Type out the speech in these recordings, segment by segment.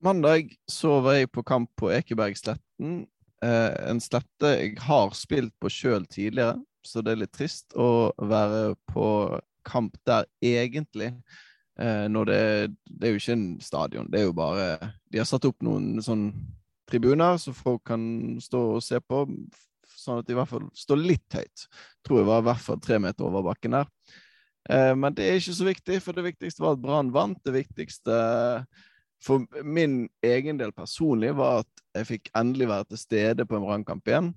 Mandag så var jeg på kamp på Ekebergsletten. Eh, en slette jeg har spilt på sjøl tidligere, så det er litt trist å være på kamp der egentlig. Eh, når det, det er jo ikke en stadion, det er jo bare De har satt opp noen sånn tribuner så folk kan stå og se på, sånn at de i hvert fall står litt høyt. Tror jeg var i hvert fall tre meter over bakken der. Eh, men det er ikke så viktig, for det viktigste var at Brann vant. Det viktigste for min egen del personlig var at jeg fikk endelig være til stede på en Brannkamp igjen.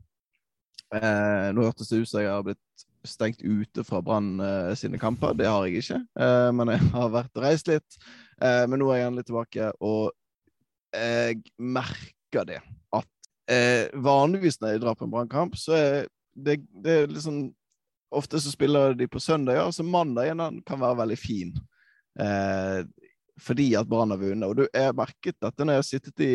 Eh, nå hørtes det ut som jeg har blitt stengt ute fra Brann eh, sine kamper. Det har jeg ikke, eh, men jeg har vært og reist litt. Eh, men nå er jeg endelig tilbake, og jeg merker det. At eh, vanligvis når jeg drar på en Brannkamp, så er det, det er liksom Ofte så spiller de på søndager, så mandagen kan være veldig fin. Fordi at Brann har vunnet. Og du, jeg har merket dette når jeg har sittet i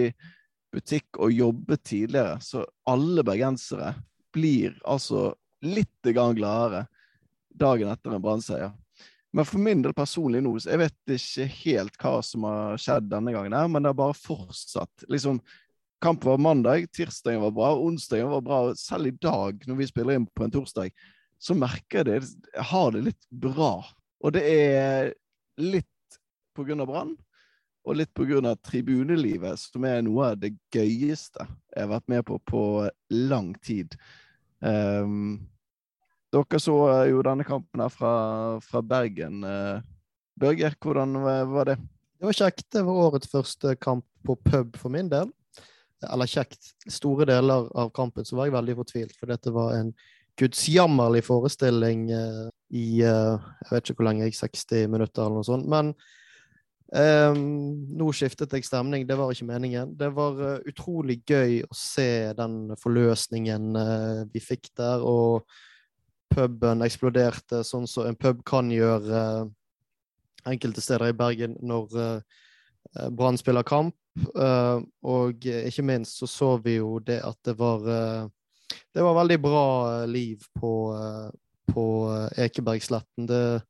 butikk og jobbet tidligere, så alle bergensere blir altså litt gladere dagen etter en Brann-seier. Men for min del personlig nå, så jeg vet ikke helt hva som har skjedd denne gangen, her, men det har bare fortsatt. liksom Kampen var mandag, tirsdagen var bra, onsdagen var bra. Selv i dag, når vi spiller inn på en torsdag, så merker jeg det. Jeg har det litt bra. Og det er litt av Brann, og litt pga. tribunelivet, som er noe av det gøyeste jeg har vært med på på lang tid. Um, dere så jo denne kampen her fra, fra Bergen. Uh, Børger, hvordan var det? Det var kjekt. Det var årets første kamp på pub for min del. Eller kjekt. Store deler av kampen så var jeg veldig fortvilt, for dette var en gudsjammerlig forestilling uh, i uh, Jeg vet ikke hvor lenge, 60 minutter eller noe sånt. Men Um, nå skiftet jeg stemning, det var ikke meningen. Det var uh, utrolig gøy å se den forløsningen uh, vi fikk der, og puben eksploderte sånn som en pub kan gjøre uh, enkelte steder i Bergen når Brann spiller kamp. og ikke minst så så vi jo det at det var Det var veldig bra liv på, på Ekebergsletten. Det,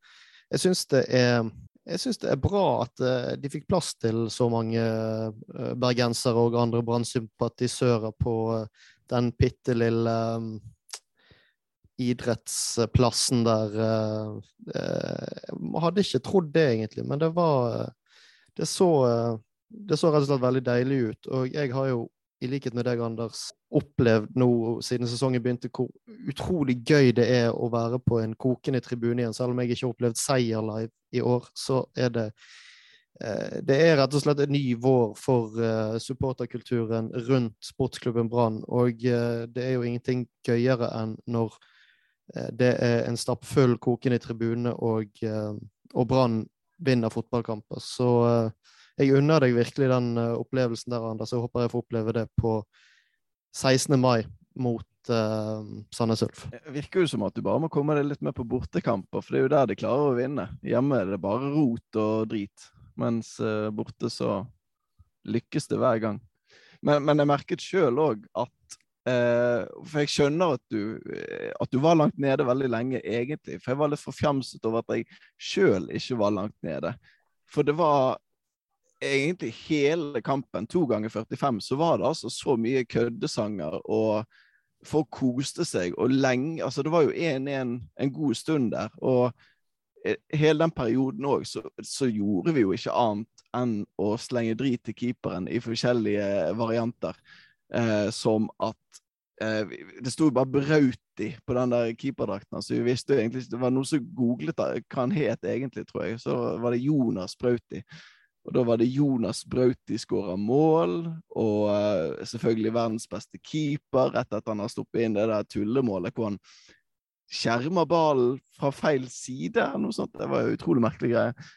jeg syns det er jeg syns det er bra at uh, de fikk plass til så mange uh, bergensere og andre Brann-sympatisører på uh, den bitte lille idrettsplassen der. Jeg hadde ikke trodd det, egentlig, men det var det så, det så rett og slett veldig deilig ut. Og jeg har jo i likhet med deg, Anders, opplevd nå siden sesongen begynte, hvor utrolig gøy det er å være på en kokende tribune igjen. Selv om jeg ikke har opplevd seier live i år, så er det eh, det er rett og slett en ny vår for uh, supporterkulturen rundt sportsklubben Brann. Og uh, det er jo ingenting gøyere enn når det er en stappfull kokende tribune og, og Brann vinner fotballkamper. Så jeg unner deg virkelig den uh, opplevelsen der, Anders. Jeg håper jeg får oppleve det på 16. mai mot uh, Sandnes Ulf. Det virker jo som at du bare må komme deg litt mer på bortekamper, for det er jo der de klarer å vinne. Hjemme er det bare rot og drit, mens uh, borte så lykkes det hver gang. Men, men jeg merket sjøl òg at For jeg skjønner at du, at du var langt nede veldig lenge, egentlig. For jeg var litt forfjamset over at jeg sjøl ikke var langt nede. For det var egentlig hele kampen, to ganger 45, så var det altså så mye køddesanger, og folk koste seg. Og lenge Altså, det var jo 1-1 en god stund der. Og eh, hele den perioden òg, så, så, gjorde vi jo ikke annet enn å slenge drit til keeperen i forskjellige varianter. Eh, som at eh, Det sto bare Brauti på den der keeperdrakten. Så vi visste jo egentlig Det var noen som googlet hva han het egentlig, tror jeg. Så var det Jonas Brauti. Og da var det Jonas Brauti skåra mål, og uh, selvfølgelig verdens beste keeper etter han har stoppet inn det der tullemålet hvor han skjermer ballen fra feil side, eller noe sånt. Det var utrolig merkelig greie.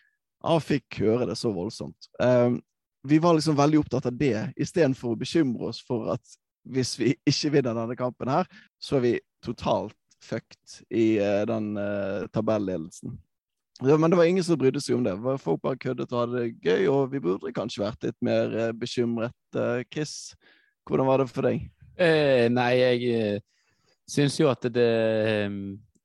Han fikk høre det så voldsomt. Uh, vi var liksom veldig opptatt av det, istedenfor å bekymre oss for at hvis vi ikke vinner denne kampen her, så er vi totalt fucked i uh, den tabelledelsen. Men det var ingen som brydde seg om det. Folk bare køddet og hadde det gøy, og vi burde kanskje vært litt mer eh, bekymret. Eh, Chris, hvordan var det for deg? Eh, nei, jeg eh, syns jo at det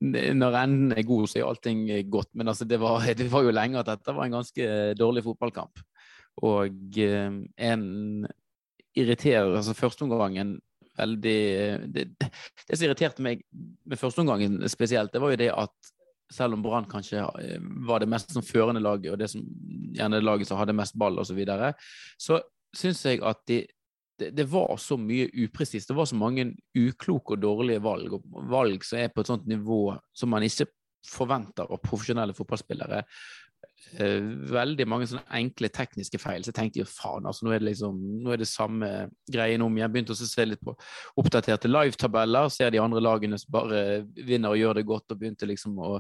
Når enden er god, så er allting godt. Men altså, det, var, det var jo lenge at dette var en ganske dårlig fotballkamp. Og en irriterer altså Førsteomgangen veldig det, det som irriterte meg med førsteomgangen spesielt, det var jo det at selv om Brann kanskje eh, var det mest som førende laget, og det som gjerne laget som hadde mest ball osv., så, videre, så syns jeg at de, det, det, var så mye upresist. Det var så mange ukloke og dårlige valg, og valg som er på et sånt nivå som man ikke forventer av profesjonelle fotballspillere. Eh, veldig mange sånne enkle tekniske feil. Så jeg tenkte jo faen, altså nå er det liksom, nå er det samme greien om igjen. Begynte å se litt på oppdaterte live-tabeller, ser de andre lagene som bare vinner og gjør det godt, og begynte liksom å,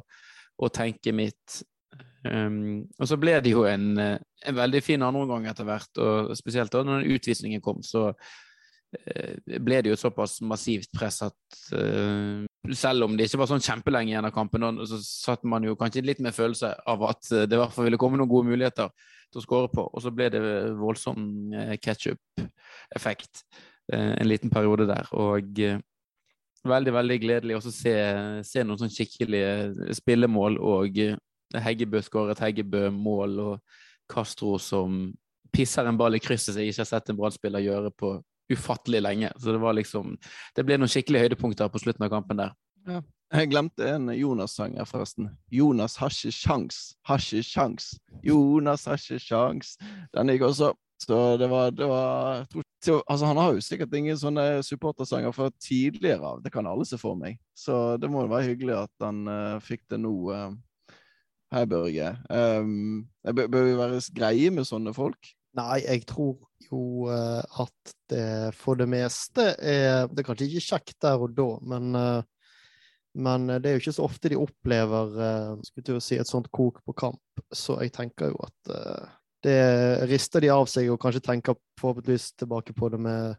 å tenke mitt. Um, og så ble det jo en, en veldig fin andreomgang etter hvert, og spesielt da når den utvisningen kom, så uh, ble det jo såpass massivt press at uh, selv om det ikke var sånn kjempelenge igjen av kampen, så satt man jo kanskje litt med følelse av at det i hvert fall ville komme noen gode muligheter til å skåre på. Og så ble det voldsom eh, ketsjup-effekt eh, en liten periode der. Og eh, veldig, veldig gledelig å se, se, noen sånn skikkelige spillemål. Og Heggebø skåret Heggebø-mål, og Castro som pisser en ball i krysset som jeg ikke har sett en brann gjøre på ufattelig lenge. Så det var liksom Det ble noen skikkelige høydepunkter på slutten av kampen der. Ja. Jeg glemte en Jonas-sang her, forresten. Jonas har ikke sjans, har ikke sjans. Jonas har ikke sjans. Den gikk også. Så det var, det var tror, altså Han har jo sikkert ingen sånne supportersanger fra tidligere av, det kan alle se for meg. Så det må jo være hyggelig at han uh, fikk det nå. Uh, hei, Børge. Um, bør vi være greie med sånne folk? Nei, jeg tror jo uh, at det for det meste er Det er kanskje ikke kjekt der og da, men, uh, men det er jo ikke så ofte de opplever skulle si, et sånt kok på kamp. Så jeg tenker jo at det rister de av seg, og kanskje tenker forhåpentligvis tilbake på det med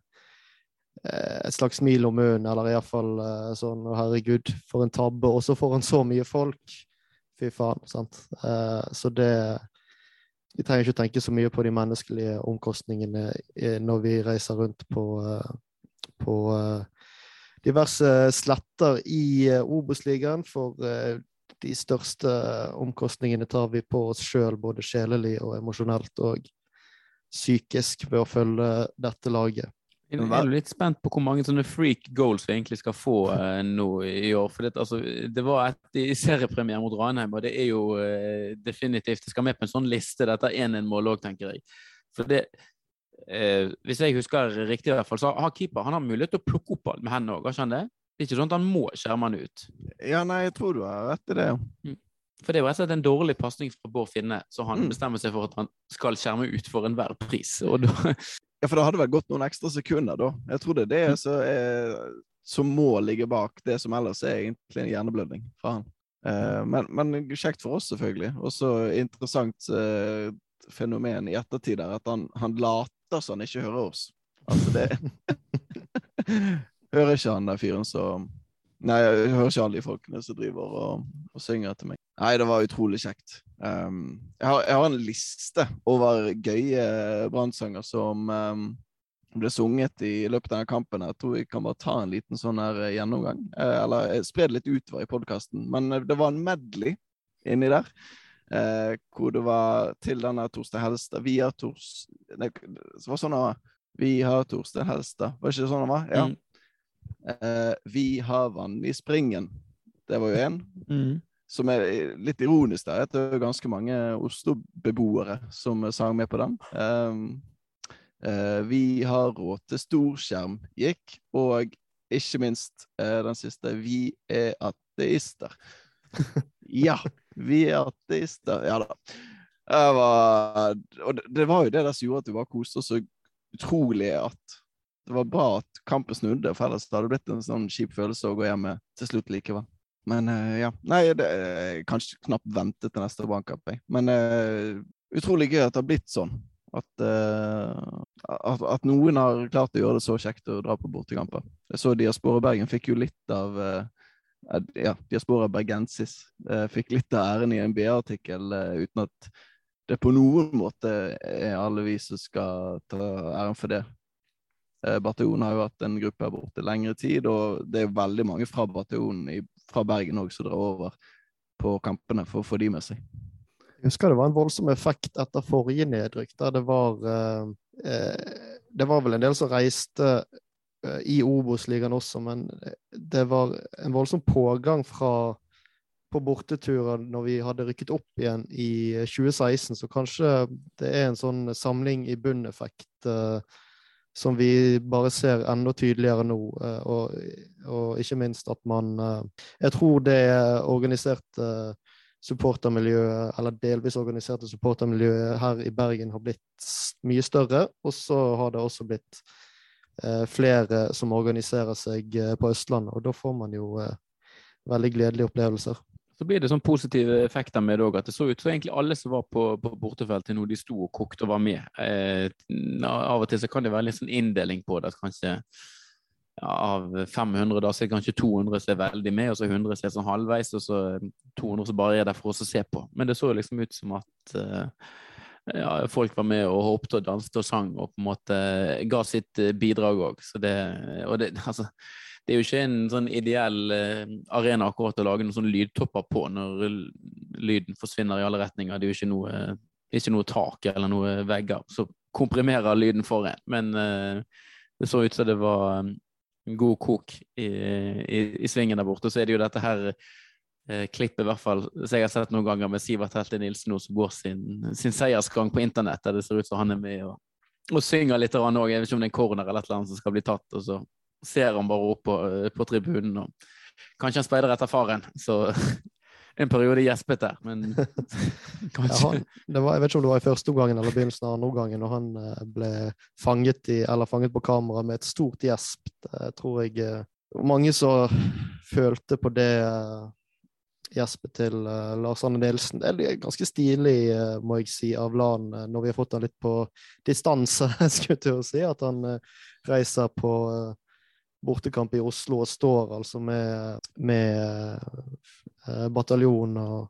et slags smil om munnen, eller iallfall sånn Å, herregud, for en tabbe. Og så får han så mye folk. Fy faen. sant? så det vi trenger ikke tenke så mye på de menneskelige omkostningene eh, når vi reiser rundt på, eh, på eh, diverse sletter i Obos-ligaen, for de største omkostningene tar vi på oss sjøl, både sjelelig og emosjonelt og psykisk, ved å følge dette laget. Jeg er litt spent på hvor mange sånne freak goals vi egentlig skal få uh, nå i år. For det, altså, det var et i seriepremiere mot Ranheim, og det er jo uh, definitivt Det skal med på en sånn liste. Dette er 1-1-mål òg, tenker jeg. For det uh, Hvis jeg husker riktig, i hvert fall, så har keeper han har mulighet til å plukke opp ball med hendene òg, har han det? Det er ikke sånn at han må skjerme han ut. Ja, nei, jeg tror du har rett i det. Mm. For det er jo rett og slett en dårlig pasning fra Bård Finne, så han mm. bestemmer seg for at han skal skjerme ut for enhver pris. Og da ja, for det hadde vel gått noen ekstra sekunder, da. Jeg tror det er det mm. som, er, som må ligge bak det som ellers er egentlig en hjerneblødning fra han. Eh, men, men, kjekt for oss, selvfølgelig. Og så interessant eh, fenomen i ettertid der at han, han later som han ikke hører oss. Altså det Hører ikke han den fyren som Nei, jeg hører ikke alle de folkene som driver og, og synger etter meg. Nei, det var utrolig kjekt. Um, jeg, har, jeg, har, en liste over gøye brannsanger som um, ble sunget i løpet av denne kampen. Jeg tror vi kan bare ta en liten sånn her eh, gjennomgang. Uh, eller spre det litt utover i podkasten. Men det var en medley inni der. Uh, hvor det var til denne Torstein Helstad Vi har Tors... Nei, det var sånn at Vi har Torstein Helstad. Var det ikke sånn det var? Ja. Mm. Uh, vi har vann i springen. Det var jo én. Mm. Som er litt ironisk der. Det er ganske mange Oslo-beboere som sang med på den. Um, uh, vi har råd til storskjerm, gikk. Og ikke minst uh, den siste. Vi er ateister. ja, vi er ateister. Ja da. Det var, og det, det var jo det der som gjorde at vi bare koste oss så utrolig at det var bra at kampen snudde, for ellers hadde det blitt en sånn kjip følelse å gå hjem med til slutt likevel. Men uh, ja. Nei, det er kanskje knapt ventet til neste brannkamp, Men uh, utrolig gøy at det har blitt sånn. At, uh, at, at, noen har klart å gjøre det så kjekt å dra på bortekamper. Jeg så Diaspora Bergen fikk jo litt av ja, Diaspora Bergensis fikk litt av æren i en BA-artikkel uten at det på noen måte er alle vi som skal ta æren for det. Eh, bataljonen har jo hatt en gruppe her borte lengre tid, og det er veldig mange fra bataljonen fra Bergen òg som drar over på kampene for å få de med seg. Jeg husker det var en voldsom effekt etter forrige nedrykk, der det var eh, eh Det var vel en del som reiste eh, i Obos-ligaen også, men det var en voldsom pågang fra på borteturer når vi hadde rykket opp igjen i 2016, så kanskje det er en sånn samling i bunn-effekt eh, som vi bare ser enda tydeligere nå. Eh, og, og, ikke minst at man eh, Jeg tror det organiserte supportermiljøet, eller delvis organiserte supportermiljøet her i Bergen har blitt mye større. Og så har det også blitt eh, flere som organiserer seg på Østlandet, og da får man jo veldig gledelige opplevelser så blir det sånn positive effekter med det òg. At det så ut som egentlig alle som var på, på bortefeltet nå, de sto og kokte og var med. Eh, av og til så kan det være litt sånn inndeling på det. at kanskje ja, Av 500 da, så er kanskje 200 som er veldig med, og så 100 som er sånn halvveis, og så 200 som bare er der for oss å se på. Men det så liksom ut som at eh, ja, folk var med og hoppet og danset og sang og på en måte ga sitt eh, bidrag òg. Så og det, altså det er jo ikke en sånn ideell eh, arena akkurat å lage noen sånn lydtopper på når lyden forsvinner i alle retninger. Det er jo ikke noe, ikke noe tak eller noe vegger som komprimerer lyden for en. Men uh, det så ut som det var en god kok i, i, i, svingen der borte. Og Så er det jo dette her klippet, i hvert fall, som jeg har sett noen ganger med Sivert Helte Nilsen som går sin, sin, seiersgang på internett, der det ser ut som han er med og, og synger litt òg. Jeg vet ikke om det er en corner eller et eller annet som skal bli tatt. og så ser han bare opp på, eh, på tribunen. og Kanskje han speider etter faren, så en periode gjespet der, men kanskje ja, han, var, Jeg vet ikke om det var i første omgangen eller begynnelsen av andre omgangen, når han eh, ble fanget, i, fanget på kamera med et stort gjesp. Det tror jeg eh, mange som følte på det gjespet til Lars Arne Nilsen. Det er ganske stilig, må jeg si, av LAN når vi har fått han litt på distanse, skulle jeg si. At han reiser på bortekamp i Oslo og står altså med, med uh, bataljon og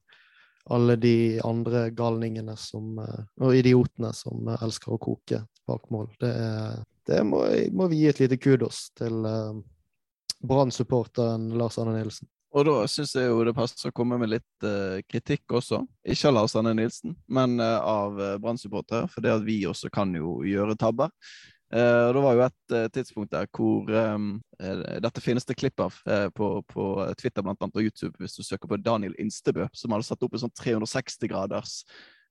alle de andre galningene som, uh, og idiotene som uh, elsker å koke bak mål. Det, det må, må, vi gi et lite kudos til uh, Brann-supporteren Lars Arne Nilsen. Og da syns jeg jo det passer å komme med litt uh, kritikk også. Ikke av Lars Arne Nilsen, men uh, av Brann-supportere. For det at vi også kan jo gjøre tabber. Uh, det var jo et uh, tidspunkt der hvor um, Dette finnes det klipp av på, på, Twitter blant annet, og YouTube hvis du søker på Daniel Instebø, som hadde satt opp en sånn 360 graders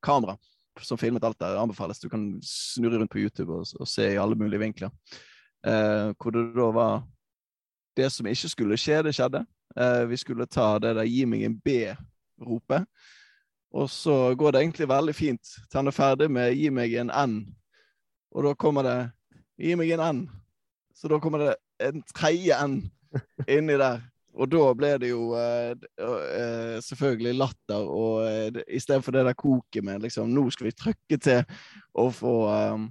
kamera som filmet alt der. Anbefales. Du kan snurre rundt på YouTube og, og se i alle mulige vinkler. hvor det da var Det som ikke skulle skje, det skjedde. vi skulle ta det der 'gi meg en B'-ropet. Og så går det egentlig veldig fint til han er ferdig med 'gi meg en N'. Og da kommer det Gi meg en N. Så da kommer det en tredje N inni der. Og da ble det jo uh, uh, selvfølgelig latter, og uh, i stedet for det der koket med liksom Nå skal vi trykke til og få um,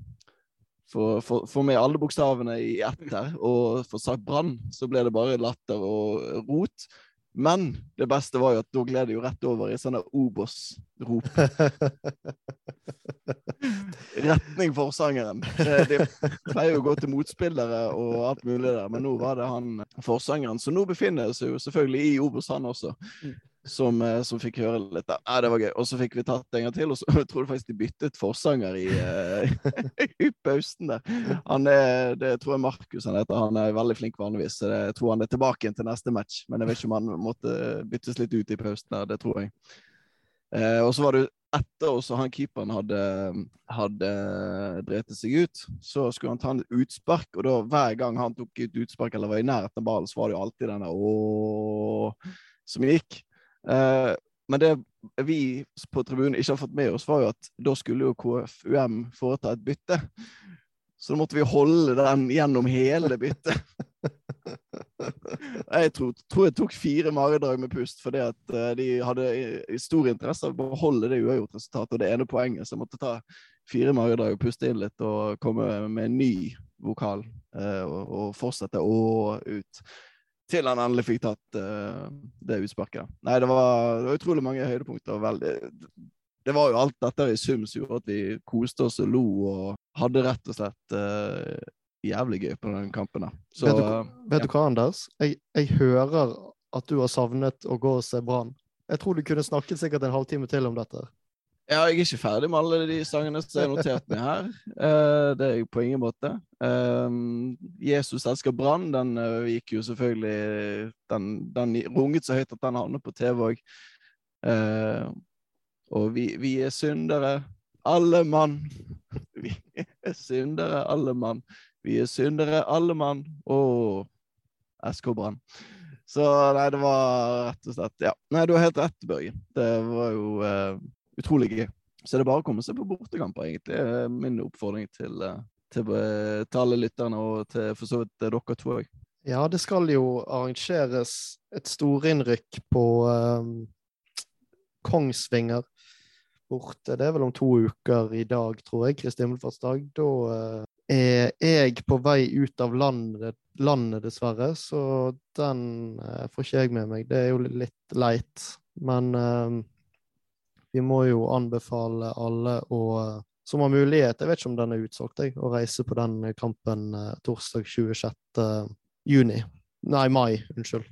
få, med alle bokstavene i ett her, og få sagt brann, så ble det bare latter og rot. Men det beste var jo at da gled det jo rett over i sånne Obos-rop. Retning forsangeren. De pleier jo å gå til motspillere og alt mulig der, men nå var det han forsangeren. Så nå befinner seg jo selvfølgelig i Obos, han også. Som, eh, som, fikk høre litt. der. Ja, det var gøy. Og så fikk vi tatt en gang til, og så tror jeg faktisk de byttet forsanger i, uh, i pausen der. Han er, det tror jeg Markus han heter. Han er veldig flink vanligvis, så jeg tror han er tilbake igjen til neste match. Men jeg vet ikke om han måtte byttes litt ut i pausen der, det tror jeg. Eh, og så var det etter også han keeperen hadde, hadde drept seg ut, så skulle han ta en utspark, og da hver gang han tok et utspark eller var i nærheten av ballen, så var det jo alltid denne ååå som gikk. Uh, men det vi på tribunen ikke har fått med oss, var jo at da skulle jo KFUM foreta et bytte. Så da måtte vi holde den gjennom hele byttet. Jeg tror, tror, jeg tok fire maredrag med pust, fordi at uh, de hadde stor interesse av å beholde det uavgjort resultatet og det ene poenget. Så jeg måtte ta fire maredrag og puste inn litt og komme med en ny vokal uh, og, og fortsette å ut til han endelig fikk tatt uh, det utsparket. Nei, det var, det var, utrolig mange høydepunkter. Veldig, det var jo alt dette i sum som gjorde at vi koste oss og lo og hadde rett og slett uh, jævlig gøy på den kampen. Så, vet, du, vet ja. du, hva, Anders? Jeg, jeg, hører at du har savnet å gå og se Brann. Jeg tror du kunne snakket sikkert en halvtime til om dette. Ja, jeg er ikke ferdig med alle de sangene som har notert meg her. Eh, det er jeg på ingen måte. Eh, 'Jesus elsker brann' den eh, gikk jo selvfølgelig Den, den runget så høyt at den havnet på TV òg. Eh, og vi, vi er syndere, alle mann. Vi er syndere, alle mann. Vi er syndere, alle mann. Å, SK Brann. Så nei, det var rett og slett Ja. Nei, du har helt rett, Børge. Det var jo eh, utrolig gøy. Så det er bare å komme seg på bortekamper, egentlig. Det er min oppfordring til, eh, til, eh, til alle lytterne, og til for så vidt dere to òg. Ja, det skal jo arrangeres et storinnrykk på um, Kongsvinger borte. Det er vel om to uker i dag, tror jeg, Kristi himmelfartsdag. Da uh, er jeg på vei ut av landet, landet dessverre, så den uh, får ikke jeg med meg. Det er jo litt leit. Men uh, vi må jo anbefale alle å, som har mulighet, jeg vet ikke om den er utsolgt, jeg, å reise på den kampen torsdag 26. juni. Nei, mai. Unnskyld.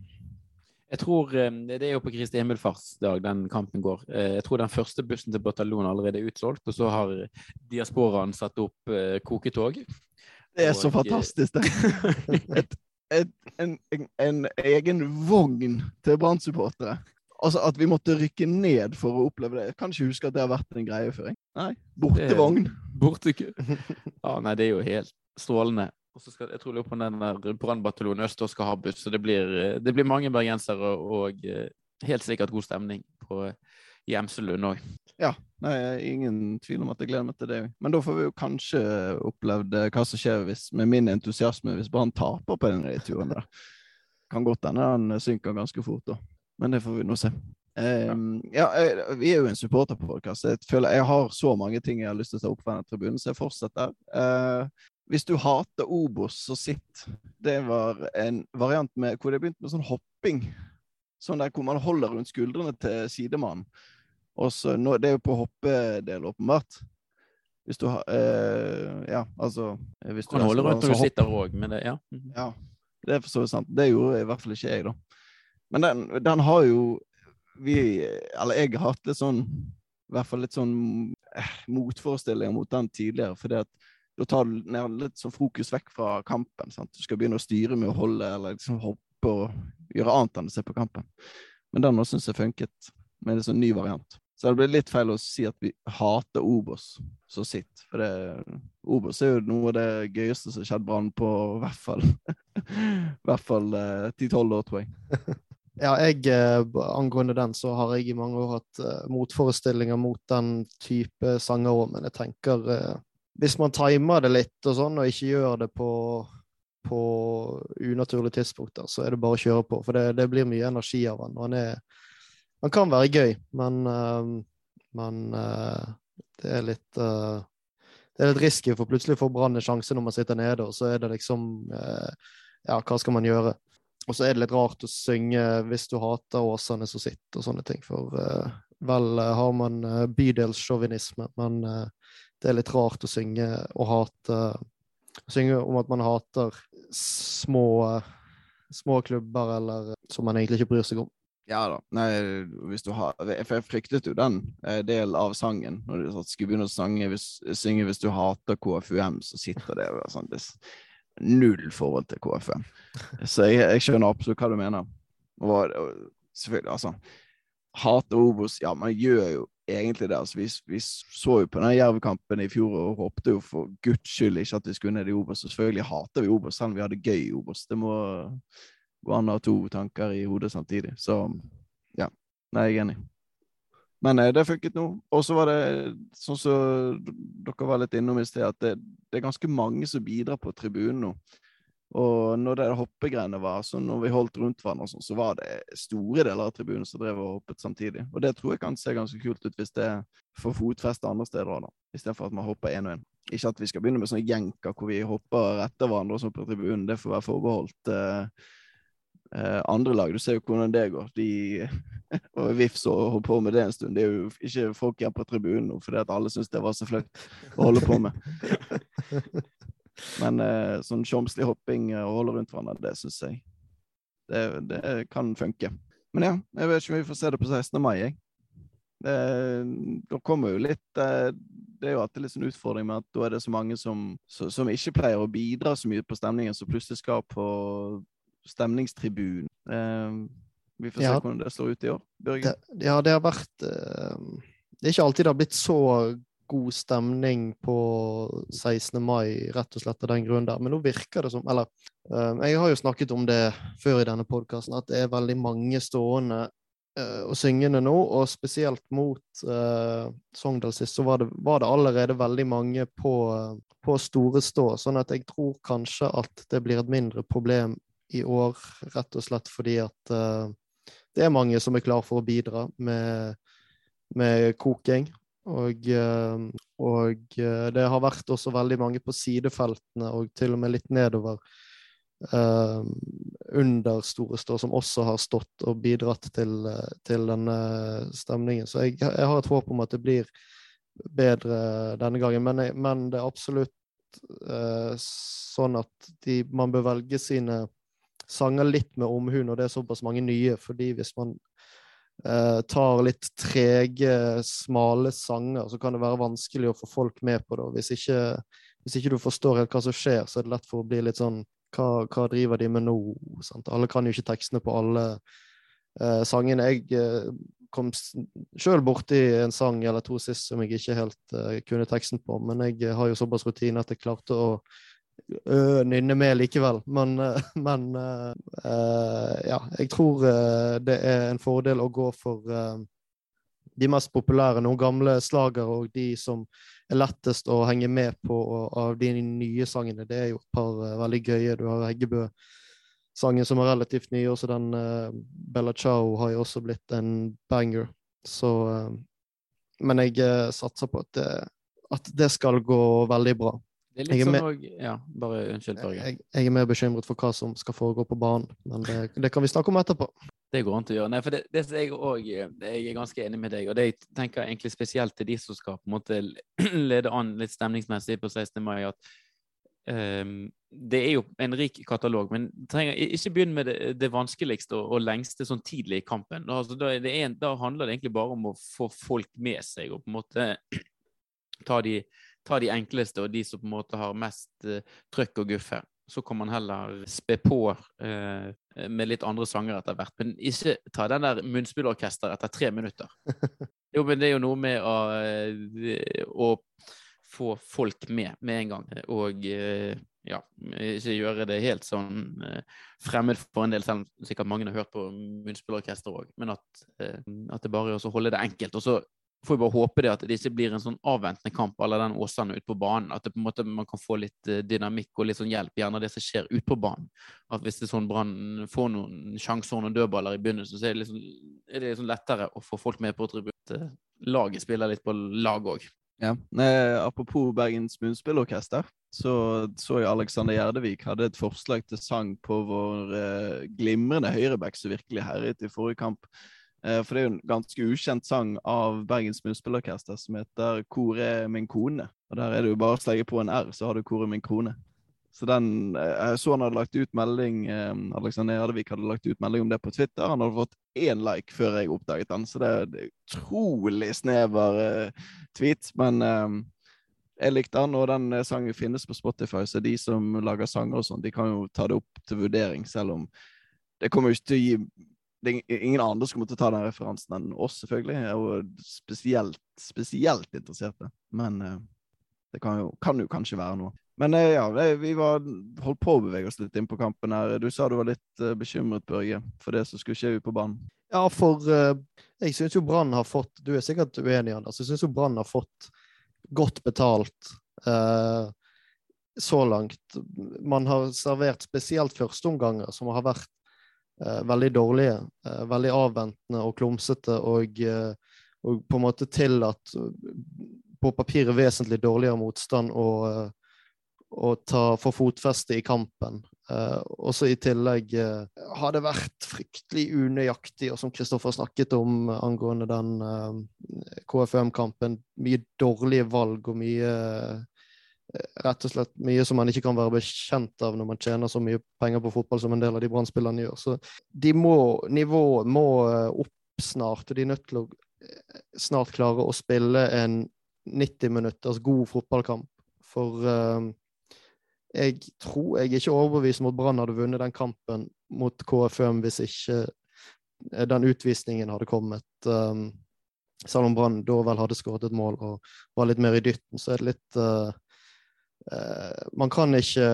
Jeg tror Det er jo på Kristi himmelfartsdag den kampen går. Jeg tror den første bussen til Bataljon allerede er utsolgt, og så har diasporaen satt opp koketog. Det er så og, fantastisk, det. Et, et, en, en, en, egen vogn til Brann-supportere. Altså At vi måtte rykke ned for å oppleve det. Jeg kan ikke huske at det har vært en greie før. Nei, Bortevogn. Bortekø. Ja, nei, det er jo helt strålende. Og så skal, jeg tror på den der brannbataljonen øst skal ha buss, så det blir, det blir mange bergensere og helt sikkert god stemning på Gjemselund òg. Ja, nei, ingen tvil om at jeg gleder meg til det. Men da får vi jo kanskje opplevd hva som skjer hvis, med min entusiasme hvis Brann taper på denne turen. der. Kan godt hende den synker ganske fort, da. Men det får vi nå se. Um, ja, jeg, vi er jo en supporterpodkast. Jeg føler jeg har så mange ting jeg har lyst til å ta opp fra denne tribunen, så jeg fortsetter. Uh, hvis du hater Obos, så sitt. Det var en variant med, hvor det begynte med sånn hopping. Sånn der hvor man holder rundt skuldrene til sidemannen. Og så, nå, Det er jo på hoppedel, åpenbart. Hvis du har eh, Ja, altså hvis du Kan holde rundt når du sitter òg, men det Ja. ja. Det er for så vidt sant. Det gjorde i hvert fall ikke jeg, da. Men den, den har jo vi Eller jeg har hatt litt sånn I hvert fall litt sånn eh, motforestillinger mot den tidligere. fordi at da tar du litt sånn fokus vekk fra kampen. Sant? Du skal begynne å styre med å holde eller liksom hoppe og gjøre annet enn å se på kampen. Men den òg syns jeg funket, med en sånn ny variant. Så det blir litt feil å si at vi hater Obos så sitt. For det, Obos er jo noe av det gøyeste som har skjedd Brann på i hvert fall hvert fall ti-tolv år, tror jeg. Ja, jeg, eh, Angående den, så har jeg i mange år hatt uh, motforestillinger mot den type sanger òg, men jeg tenker uh, hvis man timer det litt og sånn, og ikke gjør det på, på unaturlige tidspunkter, så er det bare å kjøre på. For det, det blir mye energi av han. han, er, han kan være gøy, men, men det er litt det er litt risky, for plutselig får Brann en sjanse når man sitter nede, og så er det liksom Ja, hva skal man gjøre? Og så er det litt rart å synge hvis du hater Åsane som sitter, og sånne ting. For vel har man bydelssjåvinisme, men det er litt rart å synge og hate Synge om at man hater små, små klubber eller som man egentlig ikke bryr seg om. Ja da. Nei, hvis du har For jeg fryktet jo den eh, del av sangen. Når du skulle begynne å sange, hvis, synge hvis du hater KFUM, så sitter det sånn det Null forhold til KFM. Så jeg, jeg skjønner absolutt hva du mener. Og, og selvfølgelig, altså Hate Obos Ja, man gjør jo egentlig det. Altså, vi, vi, så jo på den Jerv-kampen i fjor og håpte jo for guds skyld ikke at vi skulle ned i Obos. Selvfølgelig hater vi Obos, selv om vi hadde gøy i Obos. Det må gå an å ha to tanker i hodet samtidig. Så ja, nei, jeg er enig. Men eh, det funket nå. Og så var det sånn som så dere var litt innom i sted, at det, det, er ganske mange som bidrar på tribunen nå. Og når det hoppegreiene var, så når vi holdt rundt hverandre, sånn, så var det store deler av tribunen som drev og hoppet samtidig. Og det tror jeg kan se ganske kult ut hvis det får fotfeste andre steder òg, istedenfor at man hopper én og én. Ikke at vi skal begynne med sånne jenker hvor vi hopper etter hverandre og sånn på tribunen. Det får være forbeholdt eh, eh, andre lag. Du ser jo hvordan det går. De og VIF så holdt på med det en stund. Det er jo ikke folk igjen på tribunen nå fordi at alle syns det var så flaut å holde på med. Men eh, sånn tjomslig hopping eh, og holde rundt hverandre, det syns jeg det, det, kan funke. Men ja, jeg vet ikke om vi får se det på 16. mai, jeg. Det, da kommer jo litt eh, Det er jo alltid litt sånn utfordring med at da er det så mange som, som ikke pleier å bidra så mye på stemningen, som plutselig skal på stemningstribunen. Eh, vi får se Ja. hvordan det slår ut i år. Børge? Det, ja, det har vært eh, Det er ikke alltid det har blitt så god stemning på 16. mai, rett og slett av den grunn der. Men nå virker det som Eller eh, jeg har jo snakket om det før i denne podkasten, at det er veldig mange stående eh, og syngende nå, og spesielt mot uh, Sogndal sist, så var det, var det allerede veldig mange på, på store stå. Sånn at jeg tror kanskje at det blir et mindre problem i år, rett og slett fordi at eh, det er mange som er klar for å bidra med, med koking. Og, eh, og eh, det har vært også veldig mange på sidefeltene, og til og med litt nedover eh, under Store Stå, som også har stått og bidratt til, til denne stemningen. Så jeg, jeg har et håp om at det blir bedre denne gangen. Men, jeg, men det er absolutt sånn at de, man bør velge sine sanger litt med omhu når det er såpass mange nye. fordi hvis man eh, tar litt trege, smale sanger, så kan det være vanskelig å få folk med på det. Hvis ikke, hvis ikke du forstår helt hva som skjer, så er det lett for å bli litt sånn Hva, hva driver de med nå? Sant? Alle kan jo ikke tekstene på alle eh, sangene. Jeg eh, kom sjøl borti en sang eller to sist som jeg ikke helt eh, kunne teksten på, men jeg har jo såpass rutine at jeg klarte å nynne med likevel. Men, øh, men øh, øh, ja, jeg tror det er en fordel å gå for de mest populære, noen gamle slager og de som er lettest å henge med på av de nye sangene. Det er jo et par veldig gøye. Du har Heggebø-sangen som er relativt ny, også den Bella Ciao har jo også blitt en banger. Så Men jeg satser på at det, at det skal gå veldig bra. Det er Jeg litt er sånn med- òg Ja, bare unnskyld. Jeg, jeg er mer bekymret for hva som skal foregå på banen, men det, det kan vi snakke om etterpå. Det går an til å gjøre. Nei, for det, det jeg òg Jeg er ganske enig med deg, og det jeg tenker egentlig spesielt til de som skal på en måte lede an litt stemningsmessig på 16. mai, at um, det er jo en rik katalog, men trenger, ikke begynn med det, det vanskeligste og, og lengste sånn tidlig i kampen. Altså, da, det en, da handler det egentlig bare om å få folk med seg og på en måte ta de, ta de enkleste og de som på en måte har mest eh, trøkk og guffe. Så kan man heller spe på eh, med litt andre sanger etter hvert. Men ikke ta den der munnspillorkester etter tre minutter. Jo, men det er jo noe med å, eh, å få folk med med en gang. Og eh, ja, ikke gjøre det helt sånn fremmed for en del, selv om sikkert mange har hørt på munnspillorkester òg. Men at, at det bare er å holde det enkelt. Og så får vi bare håpe det at det ikke blir en sånn avventende kamp eller den Åsane ute på banen. At det på en måte man kan få litt eh, dynamikk og litt sånn hjelp, gjerne av det som skjer ute på banen. At hvis det er sånn Brann får noen sjanser og noen dødballer i begynnelsen, så er det, liksom, er det liksom lettere å få folk med på tribunen. Laget spiller litt på lag òg. Ja. Eh, apropos Bergens Munnspillorkester, så så jeg Alexander Gjerdevik hadde et forslag til sang på vår eh, glimrende høyreback som virkelig herjet i forrige kamp. Eh, for det er jo en ganske ukjent sang av Bergens Munnspillorkester som heter 'Hvor er min kone'? Og der er det jo bare å slenge på en R, så har du 'Hvor er min kone'. Så den, eh, Jeg så han hadde lagt ut melding eh, Alexander Gjerdevik hadde lagt ut melding om det på Twitter. Han hadde fått én like før jeg oppdaget den, så det er er utrolig snever tweet. Men jeg likte den, og den sangen finnes på Spotify, så de som lager sanger og sånn, de kan jo ta det opp til vurdering, selv om det kommer jo ikke til å gi det er ingen andre som måtte ta den referansen enn oss, selvfølgelig. Jeg er jo spesielt, spesielt interesserte. Men eh, det kan jo, kan jo kanskje være noe. Men eh, ja, vi var, holdt på å bevege oss litt inn på kampen her. Du sa du var litt eh, bekymret, Børge, for det som skulle skje ute på banen. Ja, for jeg syns jo Brann har fått Du er sikkert uenig, Anders. Jeg syns jo Brann har fått godt betalt eh, så langt. Man har servert spesielt førsteomganger som har vært veldig dårlige. eh, veldig avventende og klumsete og, eh, og på en måte tillatt at på papiret vesentlig dårligere motstand å, eh, å ta, få fotfeste i kampen. Eh, også i tillegg eh, har det vært fryktelig unøyaktig, og som Kristoffer snakket om eh, angående den eh, KFUM-kampen, mye dårlige valg og mye eh, Rett og slett mye som man ikke kan være bekjent av når man tjener så mye penger på fotball som en del av de Brann-spillerne gjør. Så de må, nivået må eh, opp snart, og de er nødt til å snart klare å spille en 90 minutters god fotballkamp. For uh, jeg tror jeg er ikke overbevist om at Brann hadde vunnet den kampen mot KFUM hvis ikke den utvisningen hadde kommet. Um, selv om Brann da vel hadde skåret et mål og var litt mer i dytten, så er det litt uh, Man kan ikke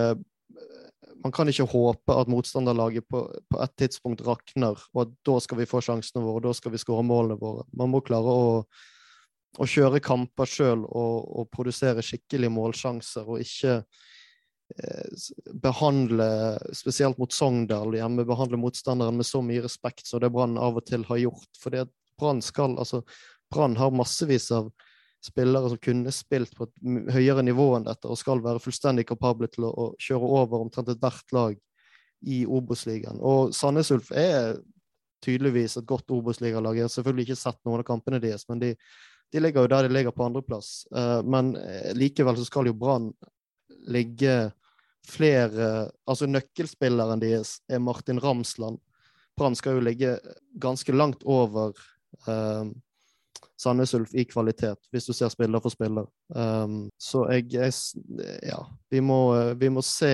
man kan ikke håpe at motstanderlaget på, på et tidspunkt rakner, og at da skal vi få sjansene våre, da skal vi skåre målene våre. Man må klare å, å kjøre kamper sjøl og, og, produsere skikkelige målsjanser, og ikke eh, behandle, spesielt mot Sogndal hjemme, behandle motstanderen med så mye respekt som det Brann av og til har gjort. For Brann skal, altså Brann har massevis av spillere som kunne spilt på et høyere nivå enn dette, og skal være fullstendig kapable til å, å kjøre over omtrent ethvert lag i Obos-ligaen. Og Sandnes Ulf er tydeligvis et godt Obos-ligalag. Jeg har selvfølgelig ikke sett noen av kampene deres, men de, de ligger jo der de ligger på andreplass. Uh, men uh, likevel så skal jo Brann ligge flere Altså nøkkelspilleren deres er Martin Ramsland. Brann skal jo ligge ganske langt over uh, Sandnes Ulf i kvalitet, hvis du ser spiller for spiller. Um, så jeg, jeg, Ja, vi må, vi må se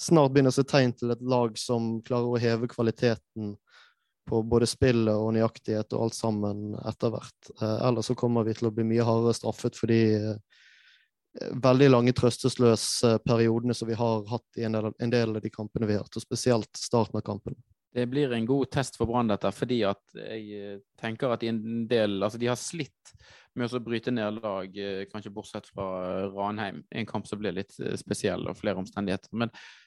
Snart begynne å se tegn til et lag som klarer å heve kvaliteten på både spillet og nøyaktighet og alt sammen etter hvert. Uh, ellers så kommer vi til å bli mye hardere straffet fordi de veldig lange trøstesløse periodene som vi har hatt i en del, en del av de kampene vi har hatt, og spesielt starten av kampen det blir en god test for Brann, dette, fordi at jeg eh, tenker at en del Altså, de har slitt med å bryte ned lag, eh, kanskje bortsett fra Ranheim. En kamp som ble litt eh, spesiell, og flere omstendigheter. Men Eh,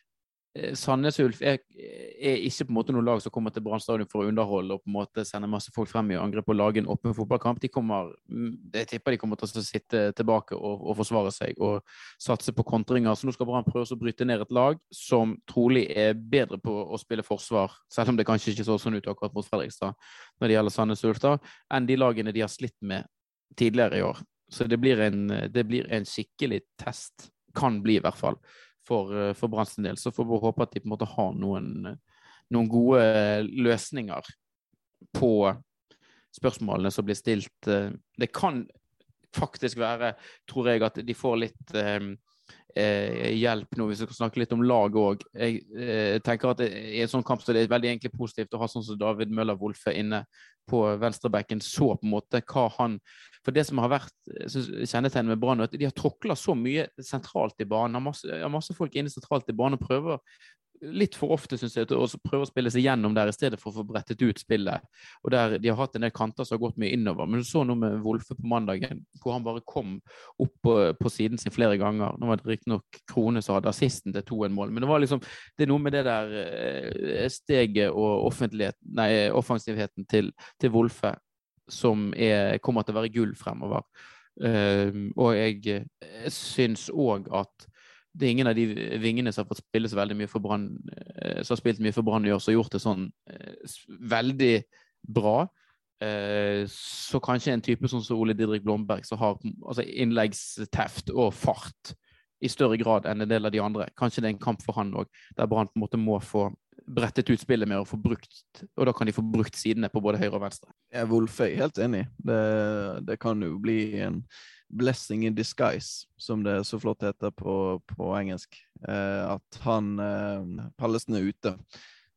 Sandnes Ulf er, er, ikke på en måte noe lag som kommer til Brann stadion for å underholde og på en måte sende masse folk frem i angrep og lage en åpen fotballkamp. De kommer, mm, jeg tipper de kommer til å sitte tilbake og, og, forsvare seg og satse på kontringer. Så nå skal Brann prøve å bryte ned et lag som trolig er bedre på å spille forsvar, selv om det kanskje ikke så sånn ut akkurat mot Fredrikstad når det gjelder Sandnes Ulf, da, enn de lagene de har slitt med tidligere i år. Så det blir en, det blir en skikkelig test. Kan bli, i hvert fall for, eh, for Branns del. Så får vi håpe at de på en måte har noen, noen gode løsninger på spørsmålene som blir stilt. Eh, det kan faktisk være, tror jeg, at de får litt eh, eh hjelp nå, hvis vi skal snakke litt om lag òg. Jeg eh, tenker at I en sånn kamp så det er veldig egentlig positivt å ha sånn som David Møller Wolfe inne på venstrebekken. Så på en måte hva han for det som har vært kjennetegnet med Brann, er at de har tråkla så mye sentralt i banen. Har masse, har masse folk inne sentralt i banen og prøver litt for ofte, syns jeg, å prøve å spille seg gjennom der i stedet for å få brettet ut spillet. Og der De har hatt en del kanter som har gått mye innover. Men du så noe med Wolfe på mandagen, hvor han bare kom opp på, på siden sin flere ganger. Nå var det riktignok Krone som hadde assisten til 2-1-mål, men det var liksom det er noe med det der eh, steget og nei, offensivheten til, til Wolfe som er, kommer til å være gull fremover. Uh, og jeg, jeg syns òg at det er ingen av de vingene som har fått spille så veldig mye for Brann, uh, som har spilt mye for Brann i år, som har gjort det sånn uh, veldig bra. Eh, så kanskje en type sånn som Ole Didrik Blomberg, som har altså innleggsteft og fart i større grad enn en del av de andre. Kanskje det er en kamp for han òg, der Brann på en måte må få brettet ut spillet med å få brukt Og da kan de få brukt sidene på både høyre og venstre. Ja, er er helt enig. Det, det, kan jo bli en blessing in disguise, som det så flott heter på, på engelsk. Eh, at han eh, Pallesen er ute.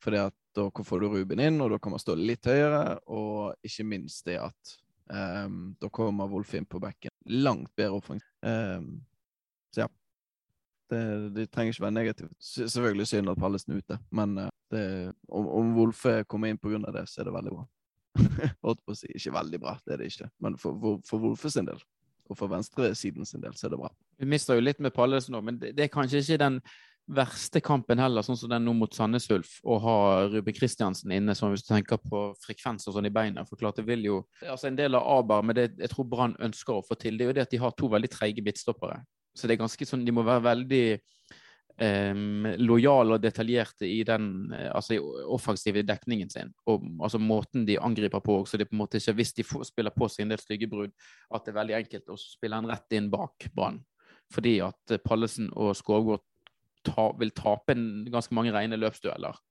Fordi at da får du Ruben inn, og da man stå litt høyere. Og ikke minst det at eh, da kommer Wolf inn på bekken. Langt bedre offensiv. Eh, så ja. Det, det, trenger ikke være negativt. Selvfølgelig synd at Pallesen er ute, men uh, det, om, om Wolfe kommer inn pga. det, så er det veldig bra. Holdt på å si. Ikke veldig bra, det er det ikke. Men for, for, for Wolfe sin del, og for venstresiden sin del, så er det bra. Vi mister jo litt med Pallesen nå, men det, det, er kanskje ikke den verste kampen heller, sånn som den nå mot Sandnes Ulf, å ha Ruben Kristiansen inne, sånn hvis du tenker på frekvens og sånn i beina. For klart det vil jo altså En del av Aber, men det jeg tror Brann ønsker å få til, det er jo det at de har to veldig treige midtstoppere. Så det er ganske sånn De må være veldig um, lojale og detaljerte i den uh, altså offensive dekningen sin. Og altså måten de angriper på. Så det på en måte ikke, hvis de får, spiller på seg en del stygge brudd, at det er veldig enkelt å spille en rett inn bak Brann. Fordi at uh, Pallesen og Skovgård ta, vil tape en, ganske mange rene løpsdueller.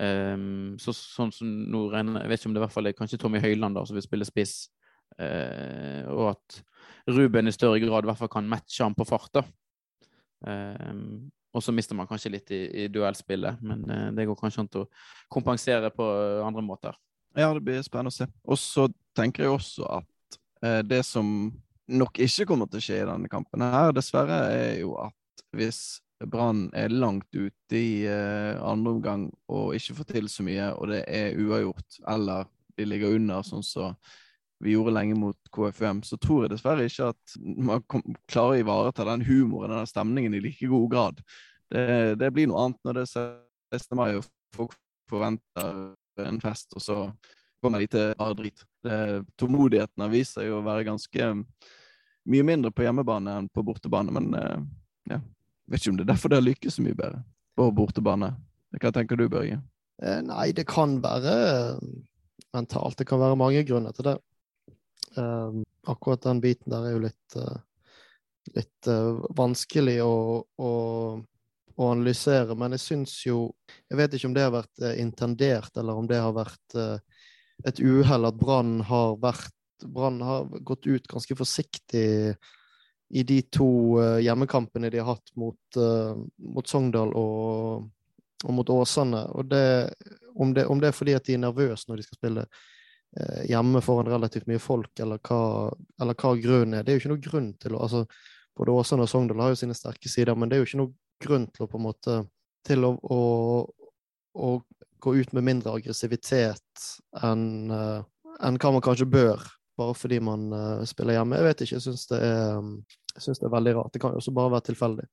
Um, så, sånn som nå regner, Jeg vet ikke om det i hvert fall er kanskje Tommy Høiland som vil spille spiss Uh, og at Ruben i større grad i hvert fall kan matche han på fart. da. Eh, og så mister man kanskje litt i, i duellspillet, men eh, det går kanskje an å kompensere på eh, andre måter. Ja, det blir spennende å se. Og så tenker jeg også at eh, det som nok ikke kommer til å skje i denne kampen her, dessverre, er jo at hvis Brann er langt ute i eh, andre omgang og ikke får til så mye, og det er uavgjort, eller de ligger under, sånn som så vi gjorde lenge mot KFUM, så tror jeg dessverre ikke at man klarer å ivareta den humoren den stemningen i like god grad. Det, det, blir noe annet når det er 16. mai og folk forventer en fest, og så kommer de til bare drit. Det, tålmodigheten har vist seg å være ganske mye mindre på hjemmebane enn på bortebane, men uh, ja. Vet ikke om det er derfor det har lykkes så mye bedre på bortebane. Hva tenker du, Børge? Eh, nei, det kan være mentalt. Det kan være mange grunner til det. Um, akkurat den biten der er jo litt, uh, litt uh, vanskelig å, å, å, analysere. Men jeg syns jo Jeg vet ikke om det har vært uh, intendert, eller om det har vært et uhell at Brann har vært Brann har gått ut ganske forsiktig i de to hjemmekampene de har hatt mot, mot Sogndal og, og, mot Åsane. Og det, om, det, om det er fordi at de er nervøse når de skal spille hjemme foran relativt mye folk, eller hva, eller hva grunnen er. Det er jo ikke noe grunn til å altså, Både Åsane og Sogndal har jo sine sterke sider, men det er jo ikke noe grunn til å på en måte til å, å, å gå ut med mindre aggressivitet enn uh, enn hva man kanskje bør, bare fordi man uh, spiller hjemme. Jeg vet ikke, jeg syns det, det, er veldig rart. Det kan jo også bare være tilfeldig.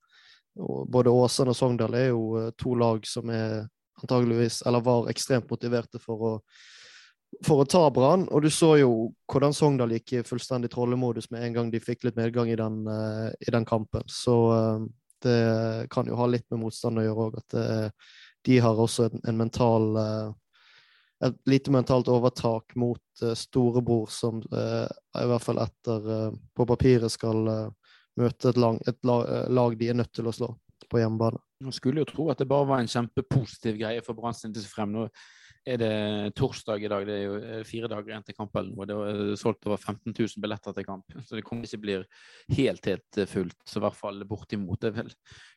Både Åsane og Sogndal er jo to lag som er antageligvis, eller var ekstremt motiverte for å for å ta Brann. Og du så jo hvordan Sogndal gikk i fullstendig trollemodus med en gang de fikk litt medgang i den, uh, i den kampen. Så uh, det kan jo ha litt med motstand å gjøre òg, at uh, de har også en, en mental et lite mentalt overtak mot storebror, som i hvert fall etter på papiret skal møte et, lang, et lag, lag de er nødt til å slå på hjemmebane. Man skulle jo tro at det bare var en kjempepositiv greie for Brann sin frem. Nå er det torsdag i dag. Det er jo eh, fire dager igjen til kampen. Og det er solgt over 15 000 billetter til kamp. Så det kommer ikke bli helt helt eh, fullt. Så i hvert fall bortimot. Det er vel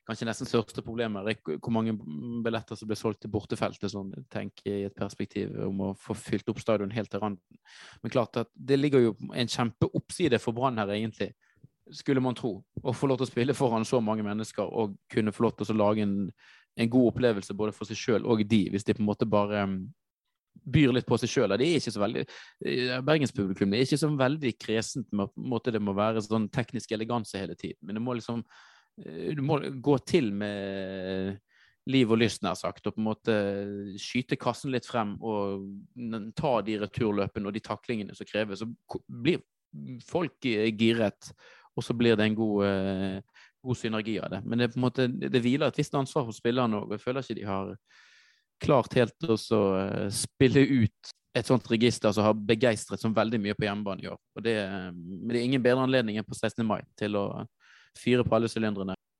kanskje nesten største problemet. Hvor mange billetter som blir solgt til bortefeltet, sånn tenk i et perspektiv om å få fylt opp stadion helt til randen. Men klart at det ligger jo en kjempeoppside for Brann her, egentlig. Skulle man tro. Å få lov til å spille foran så mange mennesker og kunne få lov til å lage en en god opplevelse både for seg sjøl og de, hvis de på en måte bare um, byr litt på seg sjøl. Eh, Bergenspublikum er ikke så veldig kresent med måte det må være sånn teknisk eleganse hele tiden. Men det må liksom eh, Du må gå til med liv og lyst, nær sagt, og på en måte skyte kassen litt frem og ta de returløpene og de taklingene som kreves. Så blir folk giret, og så blir det en god, god synergi av det. Men det, måte, det hviler et visst ansvar hos spillerne òg. Jeg føler ikke de har klart helt å uh, spille ut et sånt register som har begeistret så veldig mye på hjemmebane i år. Og det, men det er ingen bedre anledning enn på 16. mai til å fyre på alle sylindrene.